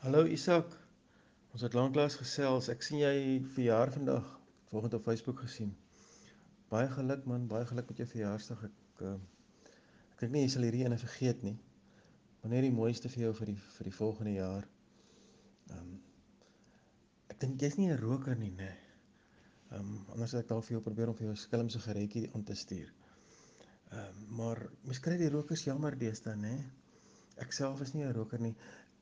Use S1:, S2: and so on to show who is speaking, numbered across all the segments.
S1: Hallo Isak. Ons het lanklaas gesels. Ek sien jy verjaar vandag. Volgens op Facebook gesien. Baie geluk man, baie geluk met jou verjaarsdag. Ek uh, ek dink nie jy sal hierdie ene vergeet nie. Maar net die mooiste vir jou vir die vir die volgende jaar. Ehm um, Ek dink jy's nie 'n roker nie, nê. Ehm um, anders het ek dalk vir jou probeer om vir jou 'n skelm sigaretjie aan te stuur. Ehm um, maar mens kry die rokers jammer deesdae, nê. Ek self is nie 'n roker nie.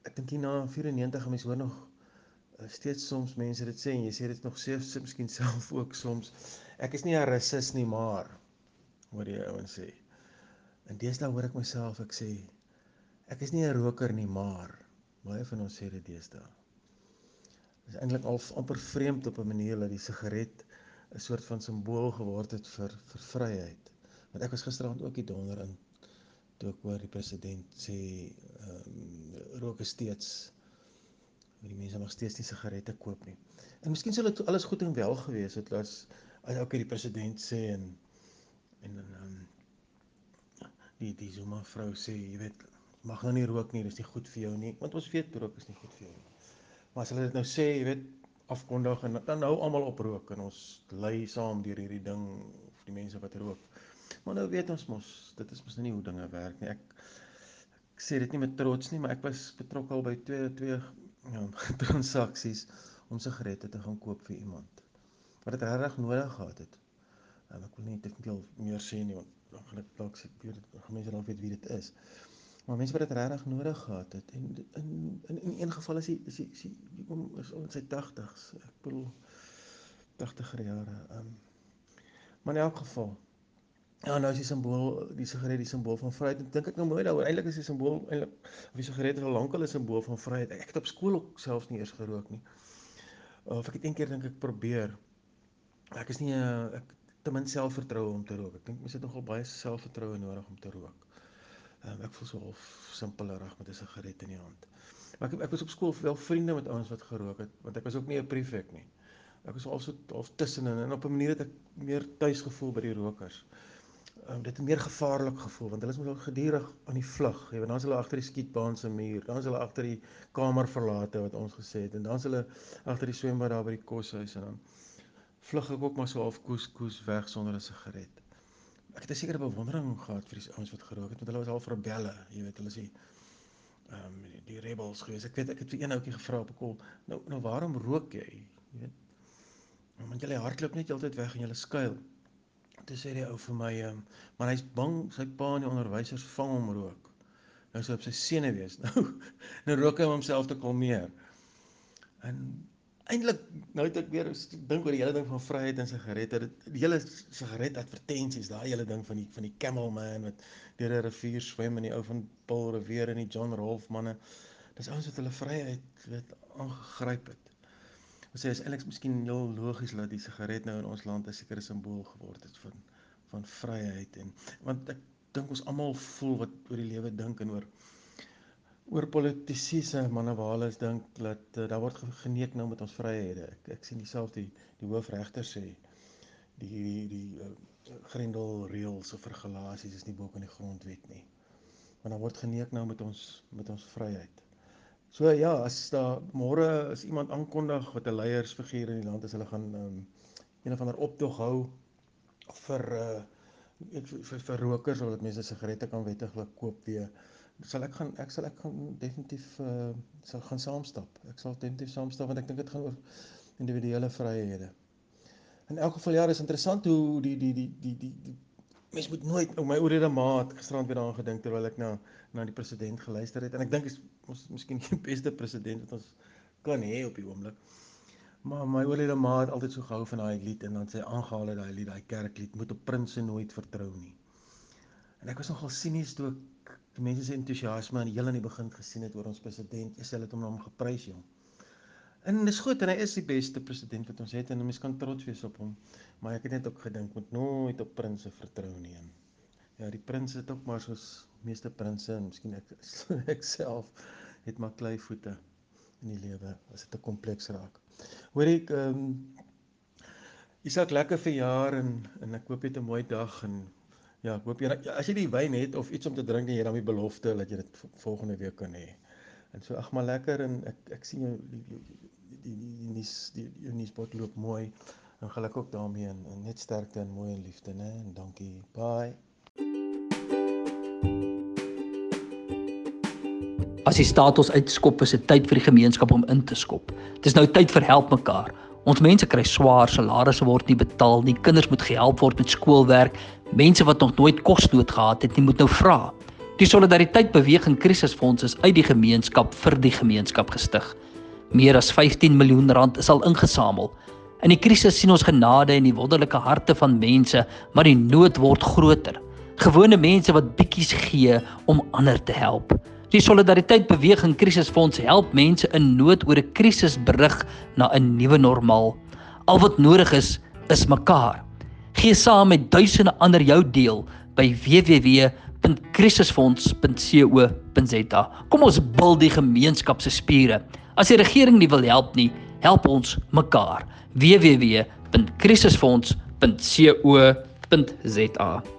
S1: Ek dink hier na 94 mense hoor nog uh, steeds soms mense dit sê en jy sê dit nog sê miskien self ook soms. Ek is nie 'n rasis nie, maar hoor jy ouens sê. En deesdae hoor ek myself ek sê ek is nie 'n roker nie, maar baie van ons sê dit deesdae. Is eintlik al amper vreemd op 'n manier dat die sigaret 'n soort van simbool geword het vir vir vryheid. Want ek was gisteraand ook hier donder in toe ek hoor die president sê ehm um, rook is steeds die mense mag steeds nie sigarette koop nie. En miskien sou dit alles goed en wel gewees het as as ook die president sê en en dan ehm um, die die Zuma vrou sê jy weet mag nou nie rook nie, dis nie goed vir jou nie, want ons weet rook is nie goed vir jou nie. Maar as hulle dit nou sê, jy weet afkondig en dan nou almal op rook en ons lei saam deur hierdie ding vir die mense wat rook. Maar nou weet ons mos, dit is mos nou nie hoe dinge werk nie. Ek ek sê dit nie met trots nie, maar ek was betrokke al by twee twee ja, transaksies om sigarette te gaan koop vir iemand wat dit regtig nodig gehad het. En ek wil nie te veel meer sê nie want dan gaan ek dalk sê weet dit mense dalk weet wie dit is. Maar mense wat dit regtig nodig gehad het en in in in een geval is hy is hy is hy kom is in sy 80s. Ek bedoel 80er jare. Um, maar in elk geval Ja, nou is die simbool, die sigaret die simbool van vryheid. Ek dink ek nou mooi daaroor. Eintlik is die simbool eintlik of die sigaret is al lankal 'n simbool van vryheid. Ek het op skool ook selfs nie eers gerook nie. Of ek het een keer dink ek probeer. Ek is nie eh, ek te min selfvertroue om te rook. Ek dink mense het nogal baie selfvertroue nodig om te rook. Um, ek voel so half simpelerig met 'n sigaret in die hand. Maar ek ek was op skool wel vriende met ouens wat gerook het, want ek was ook nie 'n prefek nie. Ek was al so half tussenin en op 'n manier het ek meer tuis gevoel by die rokers um, dit 'n meer gevaarlik gevoel want hulle is mos al gedurig aan die vlug. Jy weet, dan is hulle agter die skietbaan se muur, dan is hulle agter die kamer verlate wat ons gesê het en dan is hulle agter die swembad daar by die koshuis en dan vlug ek ook maar so half koes koes weg sonder 'n sigaret. Ek het 'n sekere bewondering gehad vir die ouens wat gerook het want hulle was al rebelle, jy weet, hulle sê ehm um, die, die rebels gewees. Ek weet ek het vir een ouetjie gevra op 'n kol, nou nou waarom rook jy? Jy weet. Want jy hardloop net heeltyd weg en jy skuil. Toe sê die ou vir my, um, maar hy's bang sy pa en die onderwysers vang hom rook. Nou sou op sy sene wees. Nou nou rook hy om homself te kalmeer. En eintlik nou het ek weer dink oor die hele ding van vryheid en sigarette. Dit die hele sigaret advertensies, daai hele ding van die van die Camel Man wat deur 'n rivier swem en die ou van Paul Revere en die John Rolfe manne. Dis ouens wat hulle vryheid weet aangegryp het. Ons sê is eintlik miskien heel logies dat die sigaret nou in ons land 'n sekere simbool geword het van van vryheid en want ek dink ons almal voel wat oor die lewe dink en oor oor politici se manne waar hulle dink dat uh, daar word geneek nou met ons vryhede. Ek ek sien dieselfde die, die hoofregter sê die die die uh, Grendel reëls of regulasies is nie bo in die grondwet nie. Want dan word geneek nou met ons met ons vryheid. So ja, as daar môre as iemand aankondig wat 'n leiersfiguur in die land is, hulle gaan um, een of ander optog hou vir uh vir, vir rokers sodat mense sigarette kan wettiglik koop weer. Sal ek gaan ek sal ek gaan definitief uh sal gaan saamstap. Ek sal definitief saamstap want ek dink dit gaan oor individuele vryhede. In elk geval ja, dis interessant hoe die die die die die, die mens moet nooit op my oorrede maat gisterand weer daaraan gedink terwyl ek na na die president geluister het en ek dink is ons miskien die beste president wat ons kan hê op die oomblik. Maar my oorlede ma het altyd so gehou van daai lied en dan sê aangehaal het daai lied, daai kerklied moet op prinse nooit vertrou nie. En ek was nogal sinies toe ek die mense se entoesiasme aan die heel aan die begin gesien het oor ons president. Is hulle het hom hom geprys jong. En dis goed en hy is die beste president wat ons het en mense kan trots wees op hom. Maar ek het net ook gedink moet nooit op prinse vertrou nie. En ja, die prins het ook maar soos meeste prinse en miskien ek ek self het maar klei voete in die lewe as dit te kompleks raak. Hoor ek ehm um, Isak lekker verjaar en en ek hoop jy het 'n mooi dag en ja, ek hoop jy as jy die wyn het of iets om te drink en jy dan die belofte dat jy dit volgende week kan hê. En so ag maar lekker en ek ek sien jou die die die die nuus die jou nuuspot loop mooi en gelukkig ook daarmee en, en net sterkte en mooi en liefde nê en dankie. Bye.
S2: As die staat ons uitskop, is dit tyd vir die gemeenskap om in te skop. Dis nou tyd vir help mekaar. Ons mense kry swaar, salarisse word nie betaal nie, kinders moet gehelp word met skoolwerk, mense wat nog nooit kosnood gehad het nie, moet nou vra. Die solidariteit beweging krisisfonds is uit die gemeenskap vir die gemeenskap gestig. Meer as 15 miljoen rand is al ingesamel. In die krisis sien ons genade in die wonderlike harte van mense, maar die nood word groter. Gewone mense wat bietjies gee om ander te help. Die solidariteit beweging krisisfonds help mense in nood oor 'n krisisberig na 'n nuwe normaal. Al wat nodig is, is mekaar. Gee saam met duisende ander jou deel by www www.krisisfonds.co.za. Kom ons bil die gemeenskap se spiere. As die regering nie wil help nie, help ons mekaar. www.krisisfonds.co.za